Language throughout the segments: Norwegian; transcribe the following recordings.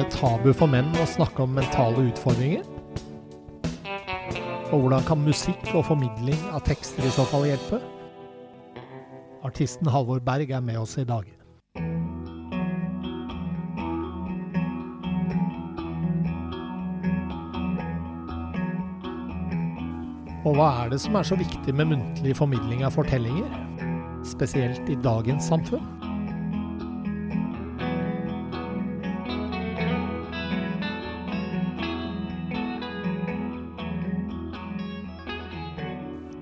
Det tabu for menn å snakke om mentale utfordringer? Og hvordan kan musikk og formidling av tekster i så fall hjelpe? Artisten Halvor Berg er med oss i dag. Og hva er det som er så viktig med muntlig formidling av fortellinger? Spesielt i dagens samfunn?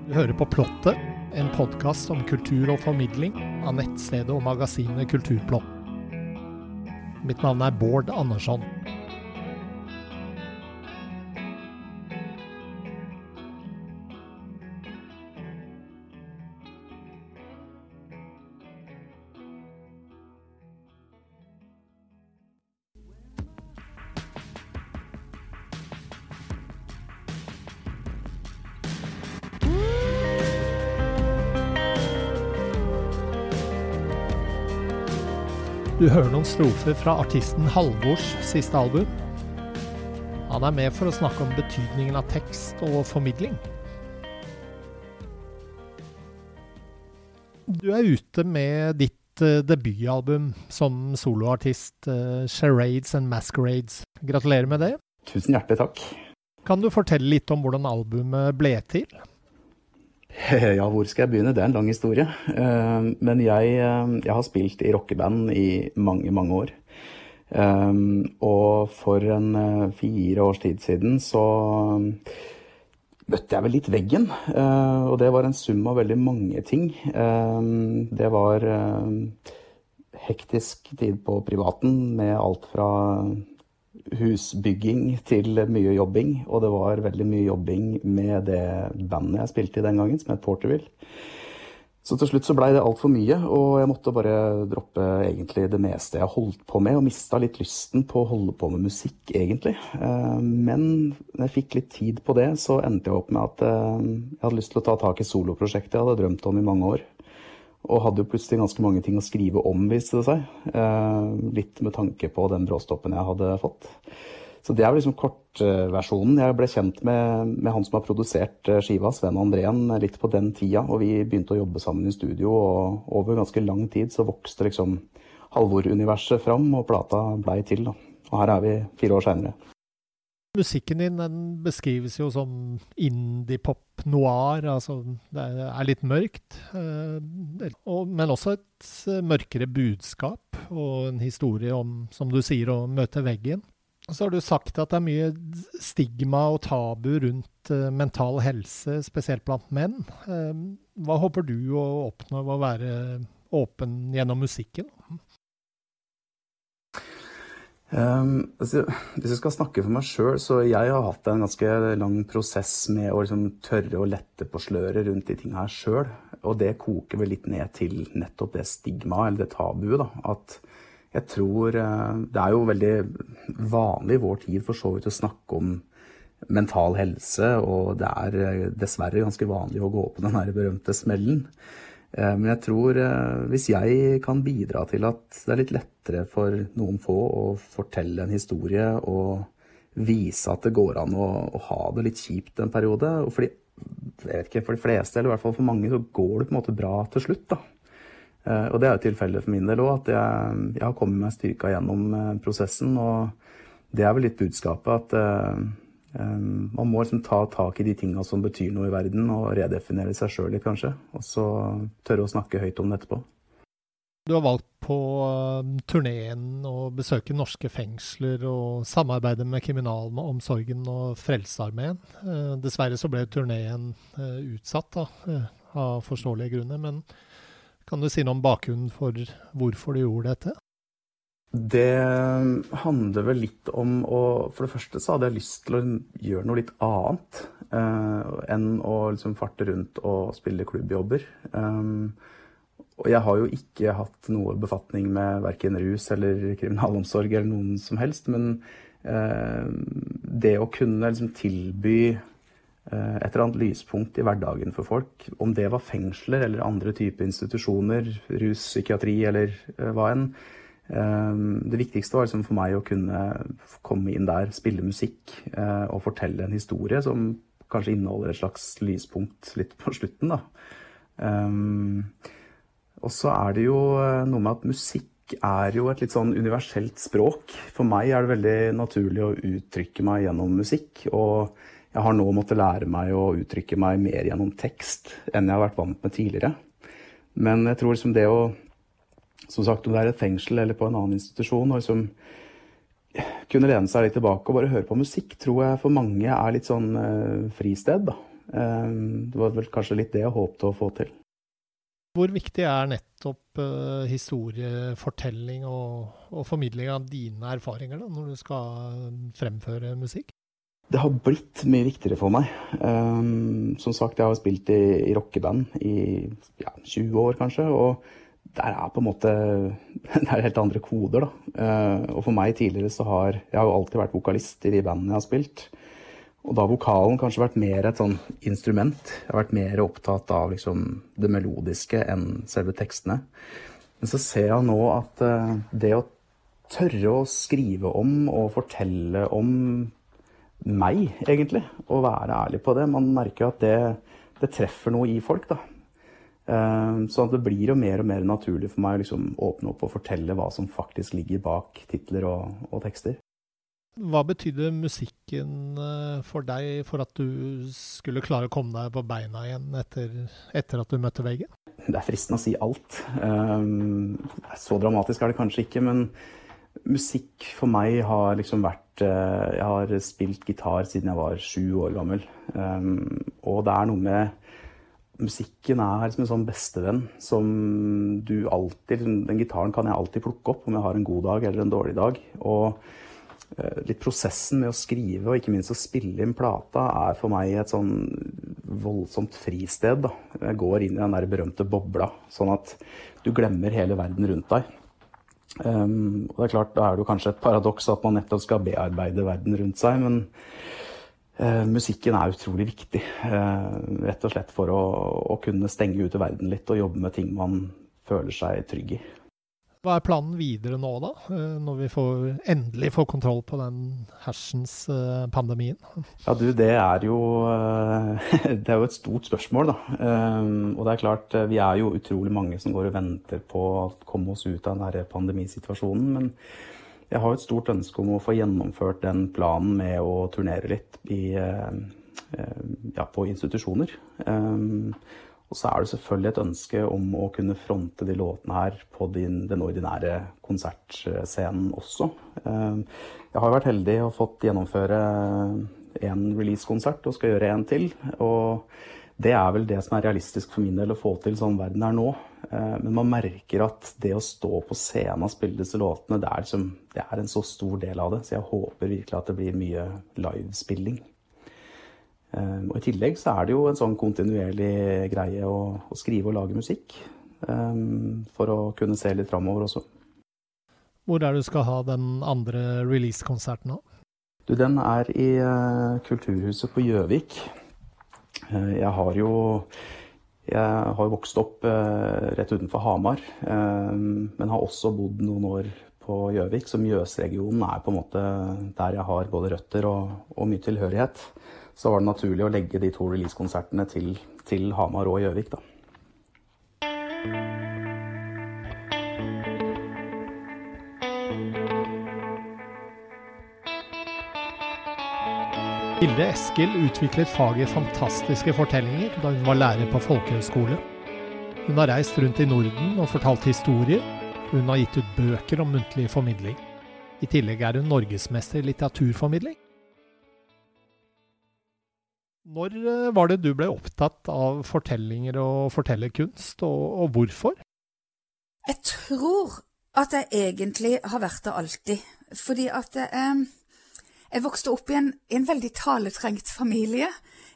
Du hører på Plottet, en podkast om kultur og formidling av nettstedet og magasinet Kulturplott. Mitt navn er Bård Andersson. Du hører noen strofer fra artisten Halvors siste album. Han er med for å snakke om betydningen av tekst og formidling. Du er ute med ditt uh, debutalbum som soloartist, uh, 'Charades and Masquerades'. Gratulerer med det. Tusen hjertelig takk. Kan du fortelle litt om hvordan albumet ble til? Ja, hvor skal jeg begynne? Det er en lang historie. Eh, men jeg, eh, jeg har spilt i rockeband i mange, mange år. Eh, og for en fire års tid siden så møtte jeg vel litt veggen. Og det var en sum av veldig mange ting. Det var hektisk tid på privaten med alt fra husbygging til mye jobbing. Og det var veldig mye jobbing med det bandet jeg spilte i den gangen, som het Porterville. Så til slutt så blei det altfor mye, og jeg måtte bare droppe egentlig det meste jeg holdt på med, og mista litt lysten på å holde på med musikk, egentlig. Eh, men når jeg fikk litt tid på det, så endte jeg opp med at eh, jeg hadde lyst til å ta tak i soloprosjektet jeg hadde drømt om i mange år. Og hadde jo plutselig ganske mange ting å skrive om, viste det seg. Eh, litt med tanke på den bråstoppen jeg hadde fått. Så det er liksom kortversjonen. Jeg ble kjent med, med, han som har produsert eh, skiva, Sven Andrén, litt på den tida. Og vi begynte å jobbe sammen i studio, og over ganske lang tid så vokste liksom Halvor-universet fram, og plata blei til. da. Og her er vi fire år seinere. Musikken din den beskrives jo som indie-pop noir, altså det er litt mørkt. Eh, men også et eh, mørkere budskap og en historie om, som du sier, å møte veggen. Så har du sagt at det er mye stigma og tabu rundt eh, mental helse, spesielt blant menn. Hva håper du å oppnå ved å være åpen gjennom musikken? Um, altså, hvis jeg skal snakke for meg sjøl, så jeg har hatt en ganske lang prosess med å liksom, tørre å lette på sløret rundt de tinga her sjøl. Og det koker vel litt ned til nettopp det stigmaet, eller det tabuet, da. At jeg tror uh, Det er jo veldig vanlig i vår tid for så vidt å snakke om mental helse, og det er uh, dessverre ganske vanlig å gå på den her berømte smellen. Eh, men jeg tror eh, hvis jeg kan bidra til at det er litt lettere for noen få å fortelle en historie og vise at det går an å, å ha det litt kjipt en periode og fordi, jeg vet ikke, For de fleste, eller i hvert fall for mange, så går det på en måte bra til slutt. da. Eh, og det er jo tilfellet for min del òg, at jeg, jeg, har kommet meg styrka gjennom prosessen. Og det er vel litt budskapet at man må liksom ta tak i de tinga som betyr noe i verden, og redefinere seg sjøl litt, kanskje. Og så tørre å snakke høyt om det etterpå. Du har valgt på um, turneen å besøke norske fengsler og samarbeide med kriminalomsorgen og Frelsesarmeen. Uh, dessverre så ble turneen uh, utsatt da, uh, av forståelige grunner. Men kan du si noe om bakgrunnen for hvorfor du gjorde dette? Det handler vel litt om å For det første så hadde jeg lyst til å gjøre noe litt annet eh, enn å liksom farte rundt og spille klubbjobber. Um, og jeg har jo ikke hatt noe befatning med verken rus eller kriminalomsorg eller noen som helst, men eh, det å kunne liksom tilby eh, et eller annet lyspunkt i hverdagen for folk, om det var fengsler eller andre typer institusjoner, rus, psykiatri eller eh, hva enn, Det viktigste var liksom for meg å kunne komme inn der, spille musikk og fortelle en historie som kanskje inneholder et slags lyspunkt litt på slutten, da. Og så er det jo noe med at musikk er jo et litt sånn universelt språk. For meg er det veldig naturlig å uttrykke meg gjennom musikk. Og jeg har nå måttet lære meg å uttrykke meg mer gjennom tekst enn jeg har vært vant med tidligere. Men jeg tror liksom det å som sagt, om det er et fengsel eller på en annen institusjon, og liksom kunne lene seg litt tilbake og bare høre på musikk, tror jeg for mange er litt sånn uh, fristed, da. Um, det var vel kanskje litt det jeg håpte å få til. Hvor viktig er nettopp uh, historiefortelling og, og, formidling av dine erfaringer da, når du skal fremføre musikk? Det har blitt mye viktigere for meg. Um, som sagt, jeg har spilt i, i rockeband i ja, 20 år, kanskje. og der er på en måte Det er helt andre koder, da. Uh, og for meg tidligere så har Jeg har jo alltid vært vokalist i de bandene jeg har spilt. Og da har vokalen kanskje vært mer et sånn instrument. Jeg har vært mer opptatt av liksom det melodiske enn selve tekstene. Men så ser jeg nå at uh, det å tørre å skrive om og fortelle om meg, egentlig, og være ærlig på det Man merker at det, det treffer noe i folk, da. Så det blir jo mer og mer naturlig for meg å liksom åpne opp og fortelle hva som faktisk ligger bak titler og, og, tekster. Hva betydde musikken eh, for deg for at du skulle klare å komme deg på beina igjen etter, etter at du møtte veggen? Det er fristende å si alt. Så dramatisk er det kanskje ikke, men musikk for meg har liksom vært eh, Jeg har spilt gitar siden jeg var sju år gammel. Og det er noe med musikken er liksom en sånn bestevenn som du alltid Den gitaren kan jeg alltid plukke opp om jeg har en god dag eller en dårlig dag. Og eh, litt prosessen med å skrive og ikke minst å spille inn plata er for meg et sånn voldsomt fristed. Da. Jeg går inn i den der berømte bobla, sånn at du glemmer hele verden rundt deg. Um, og det er klart, Da er det jo kanskje et paradoks at man nettopp skal bearbeide verden rundt seg, men musikken er utrolig viktig. Eh, rett og slett for å, å, kunne stenge ute verden litt og jobbe med ting man føler seg trygg i. Hva er planen videre nå, da? Eh, når vi får, endelig får kontroll på den hersens pandemien? Ja, du, det er jo Det er jo et stort spørsmål, da. Og det er klart, vi er jo utrolig mange som går og venter på å komme oss ut av den pandemisituasjonen. men jeg har et stort ønske om å få gjennomført den planen med å turnere litt i, eh, eh, ja, på institusjoner. Um, og så er det selvfølgelig et ønske om å kunne fronte de låtene her på din, den ordinære konsertscenen også. Jeg har vært heldig og fått gjennomføre en releasekonsert og skal gjøre en til. Og det er vel det som er realistisk for min del å få til sånn verden er nå. Eh, men man merker at det å stå på scenen og spille disse låtene, det er, liksom, det er, en så stor del av det. Så jeg håper virkelig at det blir mye livespilling. Eh, og i tillegg så er det jo en sånn kontinuerlig greie å, å skrive og lage musikk. Eh, for å kunne se litt framover også. Hvor er det du skal ha den andre releasekonserten nå? Du, den er i Kulturhuset på Gjøvik. Jeg har jo jeg har vokst opp eh, rett utenfor Hamar, eh, men har også bodd noen år på Gjøvik. Så Mjøsregionen er på en måte der jeg har både røtter og, og mye tilhørighet. Så var det naturlig å legge de to releasekonsertene til, til Hamar og Gjøvik, da. Hilde Eskil utviklet faget fantastiske fortellinger da hun var lærer på folkehøgskole. Hun har reist rundt i Norden og fortalt historier, hun har gitt ut bøker om muntlig formidling. I tillegg er hun norgesmester i litteraturformidling. Når eh, var det du ble opptatt av fortellinger og fortellerkunst, og, og hvorfor? Jeg tror at jeg egentlig har vært det alltid. Fordi at jeg, eh, jeg vokste opp i en, en, veldig taletrengt familie,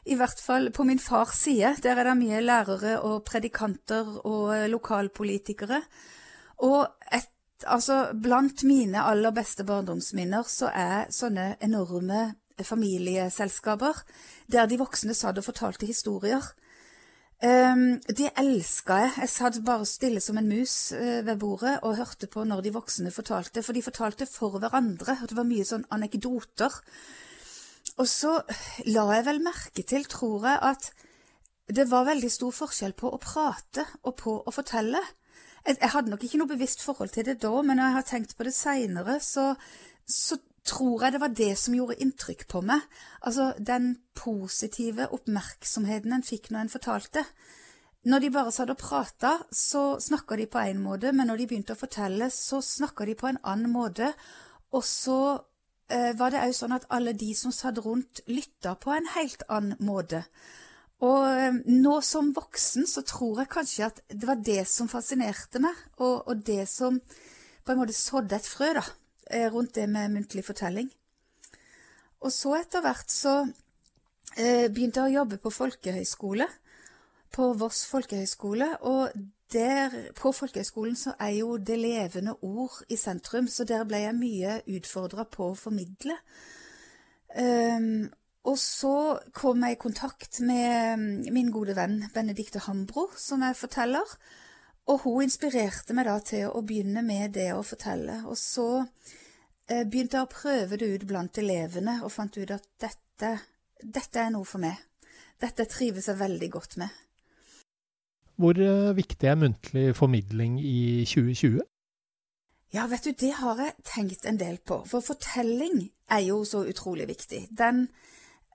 i hvert fall på min fars side. Der er det mye lærere og predikanter og eh, lokalpolitikere. Og et, altså, blant mine aller beste barndomsminner så er sånne enorme familieselskaper der de voksne satt og fortalte historier. Um, det elska jeg. Jeg satt bare stille som en mus uh, ved bordet og hørte på når de voksne fortalte, for de fortalte for hverandre, og det var mye sånn anekdoter. Og så la jeg vel merke til, tror jeg, at det var veldig stor forskjell på å prate og på å fortelle. Jeg, jeg hadde nok ikke noe bevisst forhold til det da, men når jeg har tenkt på det seinere, så, så tror jeg det var det som gjorde inntrykk på meg. Altså den positive oppmerksomheten en fikk når en fortalte. Når de bare satt og prata, så snakka de på én måte, men når de begynte å fortelle, så snakka de på en annen måte. Og så eh, var det òg sånn at alle de som satt rundt, lytta på en helt annen måte. Og eh, nå som voksen så tror jeg kanskje at det var det som fascinerte meg, og, og det som på en måte sådde et frø, da rundt det med muntlig fortelling. Og så etter hvert så eh, begynte jeg å jobbe på folkehøyskole, på Voss folkehøyskole, og der, på folkehøyskolen så er jo det levende ord i sentrum, så der ble jeg mye utfordra på å formidle. Um, og så kom jeg i kontakt med min gode venn Benedicte Hambro, som er forteller. Og hun inspirerte meg da til å begynne med det å fortelle. Og så eh, begynte å prøve det ut blant elevene, og fant ut at dette, dette er noe for meg. Dette trives jeg veldig godt med. Hvor eh, viktig er muntlig formidling i 2020? Ja, vet du, det har jeg tenkt en del på. For fortelling er jo så utrolig viktig. Den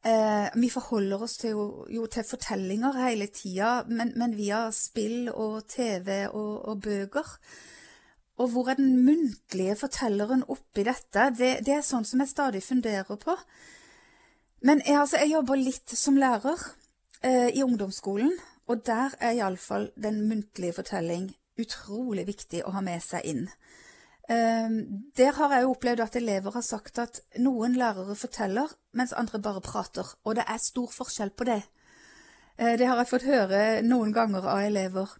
Eh, vi forholder oss til, jo til fortellinger hele tida, men, men, via spill og TV og, og, bøker. Og hvor er den muntlige fortelleren oppi dette? Det, det, er sånn som jeg stadig funderer på. Men jeg, altså, jeg jobber litt som lærer eh, i ungdomsskolen, og der er iallfall den muntlige fortelling utrolig viktig å ha med seg inn. Eh, der har jeg opplevd at elever har sagt at noen lærere forteller, mens andre bare prater. Og det er stor forskjell på det. Eh, det har jeg fått høre noen ganger av elever.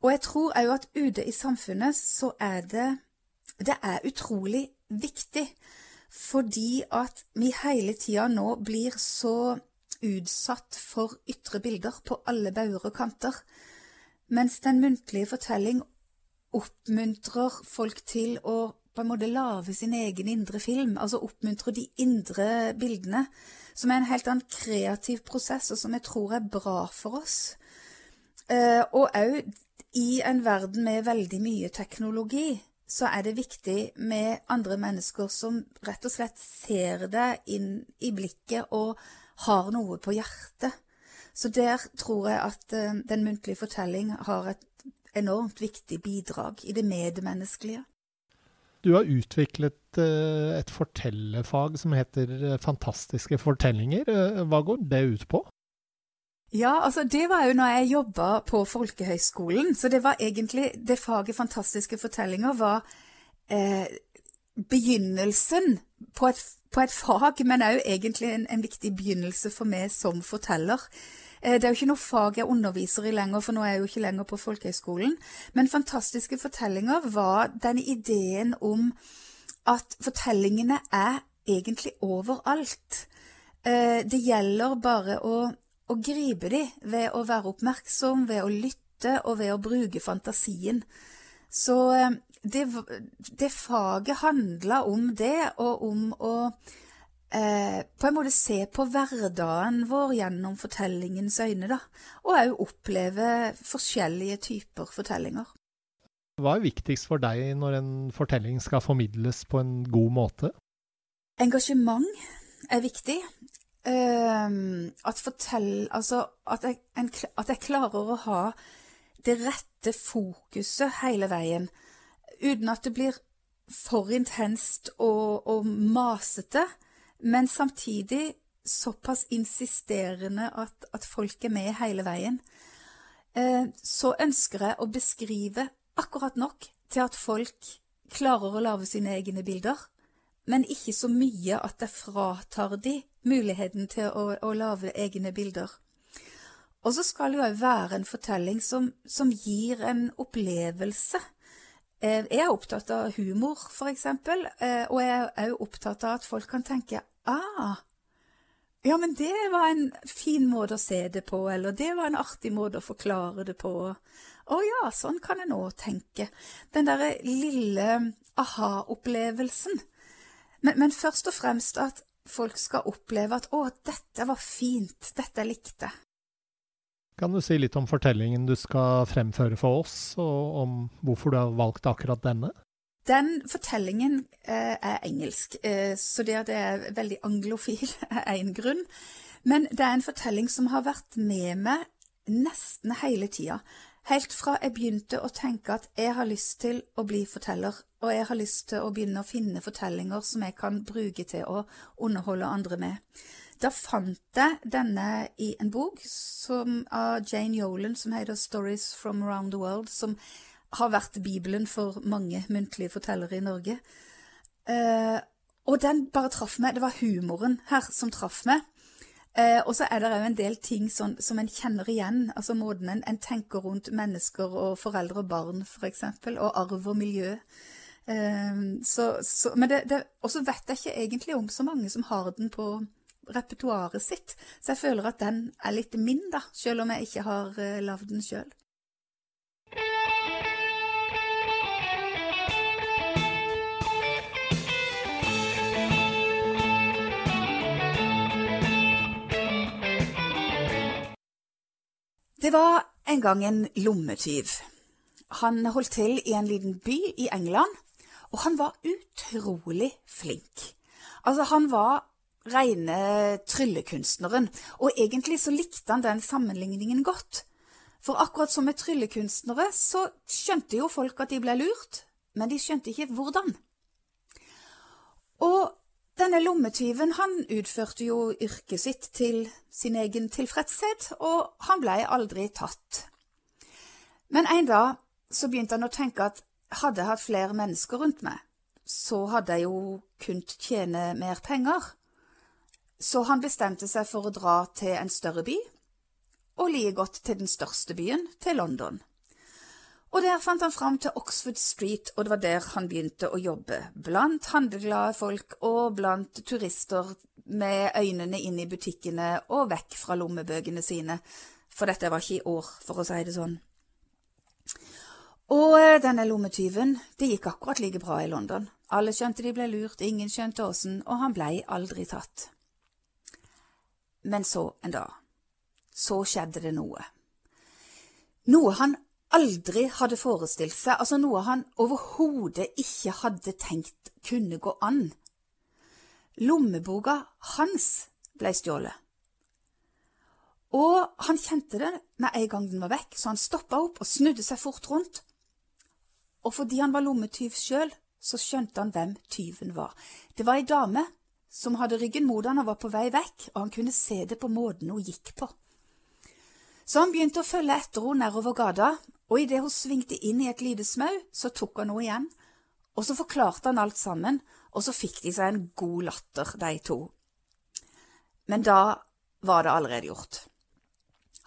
Og jeg tror òg at ute i samfunnet så er det Det er utrolig viktig. Fordi at vi hele tida nå blir så utsatt for ytre bilder på alle bauger og kanter. Mens den muntlige fortelling oppmuntrer folk til å på en måte lage sin egen indre film, altså oppmuntrer de indre bildene, som er en helt annen kreativ prosess, og som jeg tror er bra for oss. Eh, og òg i en verden med veldig mye teknologi, så er det viktig med andre mennesker som rett og slett ser det inn i blikket og har noe på hjertet. Så der tror jeg at uh, den muntlige fortelling har et enormt viktig bidrag i det medmenneskelige. Du har utviklet eh, et fortellerfag som heter eh, Fantastiske fortellinger. Eh, hva går det ut på? Ja, altså det var jo når jeg jobba på folkehøyskolen. Så det var egentlig Det faget Fantastiske fortellinger var eh, begynnelsen på et, på et, fag, men òg egentlig en, en viktig begynnelse for meg som forteller. Eh, det er jo ikke noe fag jeg underviser i lenger, for nå er jeg jo ikke lenger på folkehøyskolen. Men fantastiske fortellinger var denne ideen om at fortellingene er egentlig overalt. Eh, det gjelder bare å, å gripe de ved å være oppmerksom, ved å lytte og ved å bruke fantasien. Så eh, det, det faget handla om det, og om å eh, på en måte se på hverdagen vår gjennom fortellingens øyne, da. Og òg oppleve forskjellige typer fortellinger. Hva er viktigst for deg når en fortelling skal formidles på en god måte? Engasjement er viktig. Uh, at, fortell, altså, at, jeg, en, at jeg klarer å ha det rette fokuset hele veien, uten at det blir for intenst og, og masete men samtidig såpass insisterende at, at folk er med hele veien. Eh, så ønsker jeg å beskrive akkurat nok til at folk klarer å lage sine egne bilder, men ikke så mye at det fratar de muligheten til å, å lage egne bilder. Og så skal det jo være en fortelling som, som gir en opplevelse Eh, jeg er opptatt av humor, for eksempel, eh, og jeg er også opptatt av at folk kan tenke ah, Ja, men det var en fin måte å se det på, eller det var en artig måte å forklare det på. Å ja, sånn kan en òg tenke. Den derre lille aha-opplevelsen. Men, men, først og fremst at folk skal oppleve at å, dette var fint, dette likte. Kan du si litt om fortellingen du skal fremføre for oss, og om hvorfor du har valgt akkurat denne? Den fortellingen eh, er engelsk, eh, så det at det er veldig anglofil er én grunn. Men det er en fortelling som har vært med meg nesten hele tida. Helt fra jeg begynte å tenke at jeg har lyst til å bli forteller, og jeg har lyst til å begynne å finne fortellinger som jeg kan bruke til å underholde andre med. Da fant jeg denne i en bok som, av Jane Yolen som heter Stories from Around the World, som har vært Bibelen for mange muntlige fortellere i Norge. Eh, og den bare traff meg. Det var humoren her som traff meg. Eh, og så er det òg en del ting sånn, som en kjenner igjen. Altså måten en, en, tenker rundt mennesker og foreldre og barn, f.eks., og arv og miljø. Eh, så, så, men det, det, og så vet jeg ikke egentlig om så mange som har den på repertoaret sitt. Så jeg føler at den er litt min, da, selv om jeg ikke har uh, lagd den sjøl. Det var en gang en lommetyv. Han holdt til i en liten by i England, og han var utrolig flink. Altså, han var rene tryllekunstneren, og egentlig så likte han den sammenligningen godt. For akkurat som med tryllekunstnere så skjønte jo folk at de ble lurt, men de skjønte ikke hvordan. Og denne lommetyven han utførte jo yrket sitt til sin egen tilfredshet, og han blei aldri tatt. Men en dag så begynte han å tenke at hadde jeg hatt flere mennesker rundt meg, så hadde jeg jo kunnet tjene mer penger. Så han bestemte seg for å dra til en større by, og like godt til den største byen, til London. Og der fant han fram til Oxford Street, og det var der han begynte å jobbe, blant handleglade folk og blant turister med øynene inn i butikkene og vekk fra lommebøkene sine, for dette var ikke i år, for å si det sånn. Og eh, denne lommetyven, det gikk akkurat like bra i London. Alle skjønte de ble lurt, ingen skjønte åssen, og han blei aldri tatt. Men så en dag, så skjedde det noe. Noe han aldri hadde forestilt seg, altså noe han overhodet ikke hadde tenkt kunne gå an. Lommeboka hans ble stjålet. Og han kjente det med en gang den var vekk, så han stoppa opp og snudde seg fort rundt. Og fordi han var lommetyv sjøl, så skjønte han hvem tyven var. Det var ei dame som hadde ryggen mot han og var på vei vekk, og han kunne se det på måten hun gikk på. Så han begynte å følge etter henne nedover gata, og idet hun svingte inn i et lite smau, så tok han henne igjen, og så forklarte han alt sammen, og så fikk de seg en god latter, de to. Men da var det allerede gjort.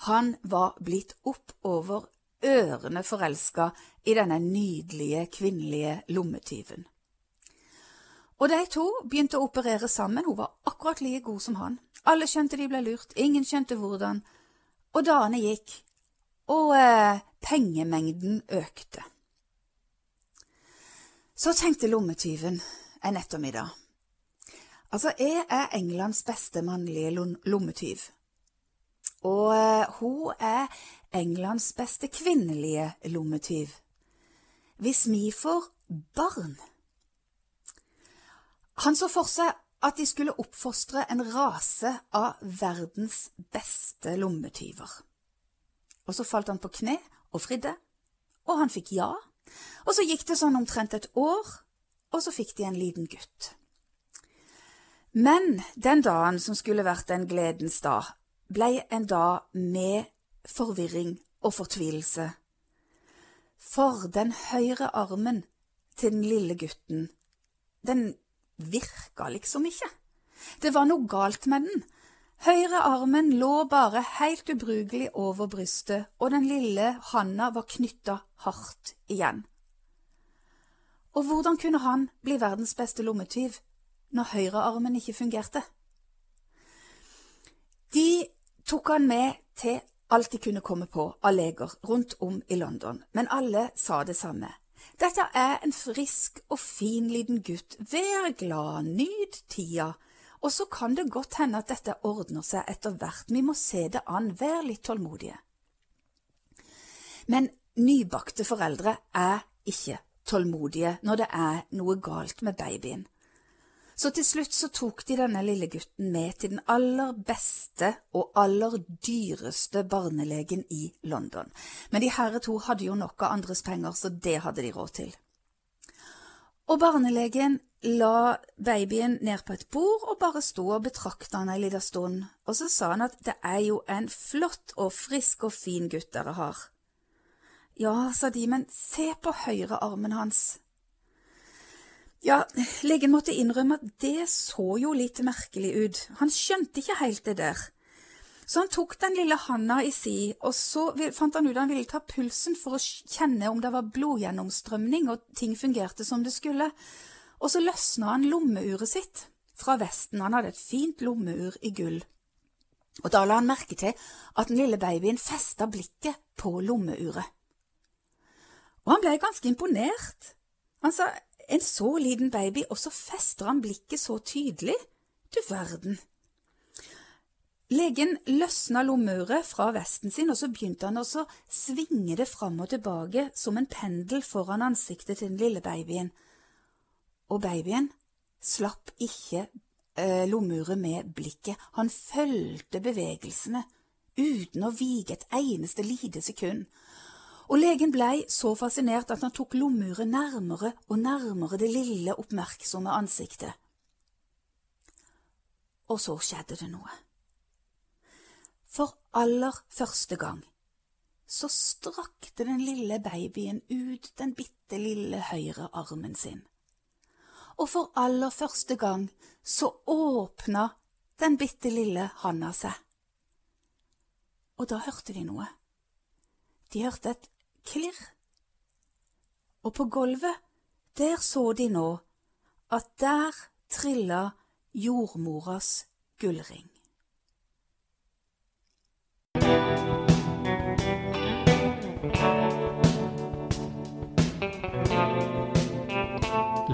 Han var blitt oppover ørene forelska i denne nydelige kvinnelige lommetyven. Og de to begynte å operere sammen, hun var akkurat like god som han. Alle skjønte de ble lurt, ingen skjønte hvordan, og dagene gikk, og eh, pengemengden økte. Så tenkte lommetyven en ettermiddag. Altså, jeg er Englands beste mannlige lommetyv. Og eh, hun er Englands beste kvinnelige lommetyv. Hvis vi får barn han så for seg at de skulle oppfostre en rase av verdens beste lommetyver. Og så falt han på kne og fridde, og han fikk ja. Og så gikk det sånn omtrent et år, og så fikk de en liten gutt. Men den dagen som skulle vært en gledens dag, blei en dag med forvirring og fortvilelse. For den høyre armen til den lille gutten, den virka liksom ikke. Det var noe galt med den. Høyre armen lå bare helt ubrukelig over brystet, og den lille handa var knytta hardt igjen. Og hvordan kunne han bli verdens beste lommetyv når høyrearmen ikke fungerte? De tok han med til alt de kunne komme på av leger rundt om i London, men alle sa det samme. Dette er en frisk og fin liten gutt, vær glad, nyt tida, og så kan det godt hende at dette ordner seg etter hvert, vi må se det an, vær litt tålmodige. Men nybakte foreldre er ikke tålmodige når det er noe galt med babyen. Så til slutt så tok de denne lille gutten med til den aller beste og aller dyreste barnelegen i London. Men de herre to hadde jo nok av andres penger, så det hadde de råd til. Og barnelegen la babyen ned på et bord og bare sto og betrakta han ei lita stund, og så sa han at det er jo en flott og frisk og fin gutt dere har. Ja, sa de, men se på høyrearmen hans. Ja, legen måtte innrømme at det så jo litt merkelig ut, han skjønte ikke helt det der. Så han tok den lille handa i si, og så fant han ut at han ville ta pulsen for å kjenne om det var blodgjennomstrømning og ting fungerte som det skulle, og så løsna han lommeuret sitt fra vesten, han hadde et fint lommeur i gull. Og da la han merke til at den lille babyen festa blikket på lommeuret. Og han ble ganske imponert. Han sa en så liten baby, og så fester han blikket så tydelig. Du verden. Legen løsna lommeuret fra vesten sin, og så begynte han å svinge det fram og tilbake som en pendel foran ansiktet til den lille babyen. Og babyen slapp ikke eh, lommeuret med blikket, han fulgte bevegelsene uten å vige et eneste lite sekund og legen blei så fascinert at han tok lommeuret nærmere og nærmere det lille, oppmerksomme ansiktet. Og så skjedde det noe. For aller første gang så strakte den lille babyen ut den bitte lille høyre armen sin. Og for aller første gang så åpna den bitte lille handa seg. Og da hørte de noe. De hørte et klirr. Og på gulvet, der så de nå at der trilla jordmoras gullring.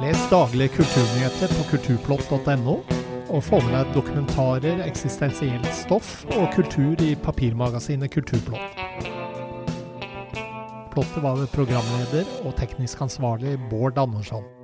Les daglige kulturnyheter på kulturplott.no, og få med deg dokumentarer, eksistensielt stoff og kultur i papirmagasinet Kulturplott. Plottet var programleder og teknisk ansvarlig Bård Andersson.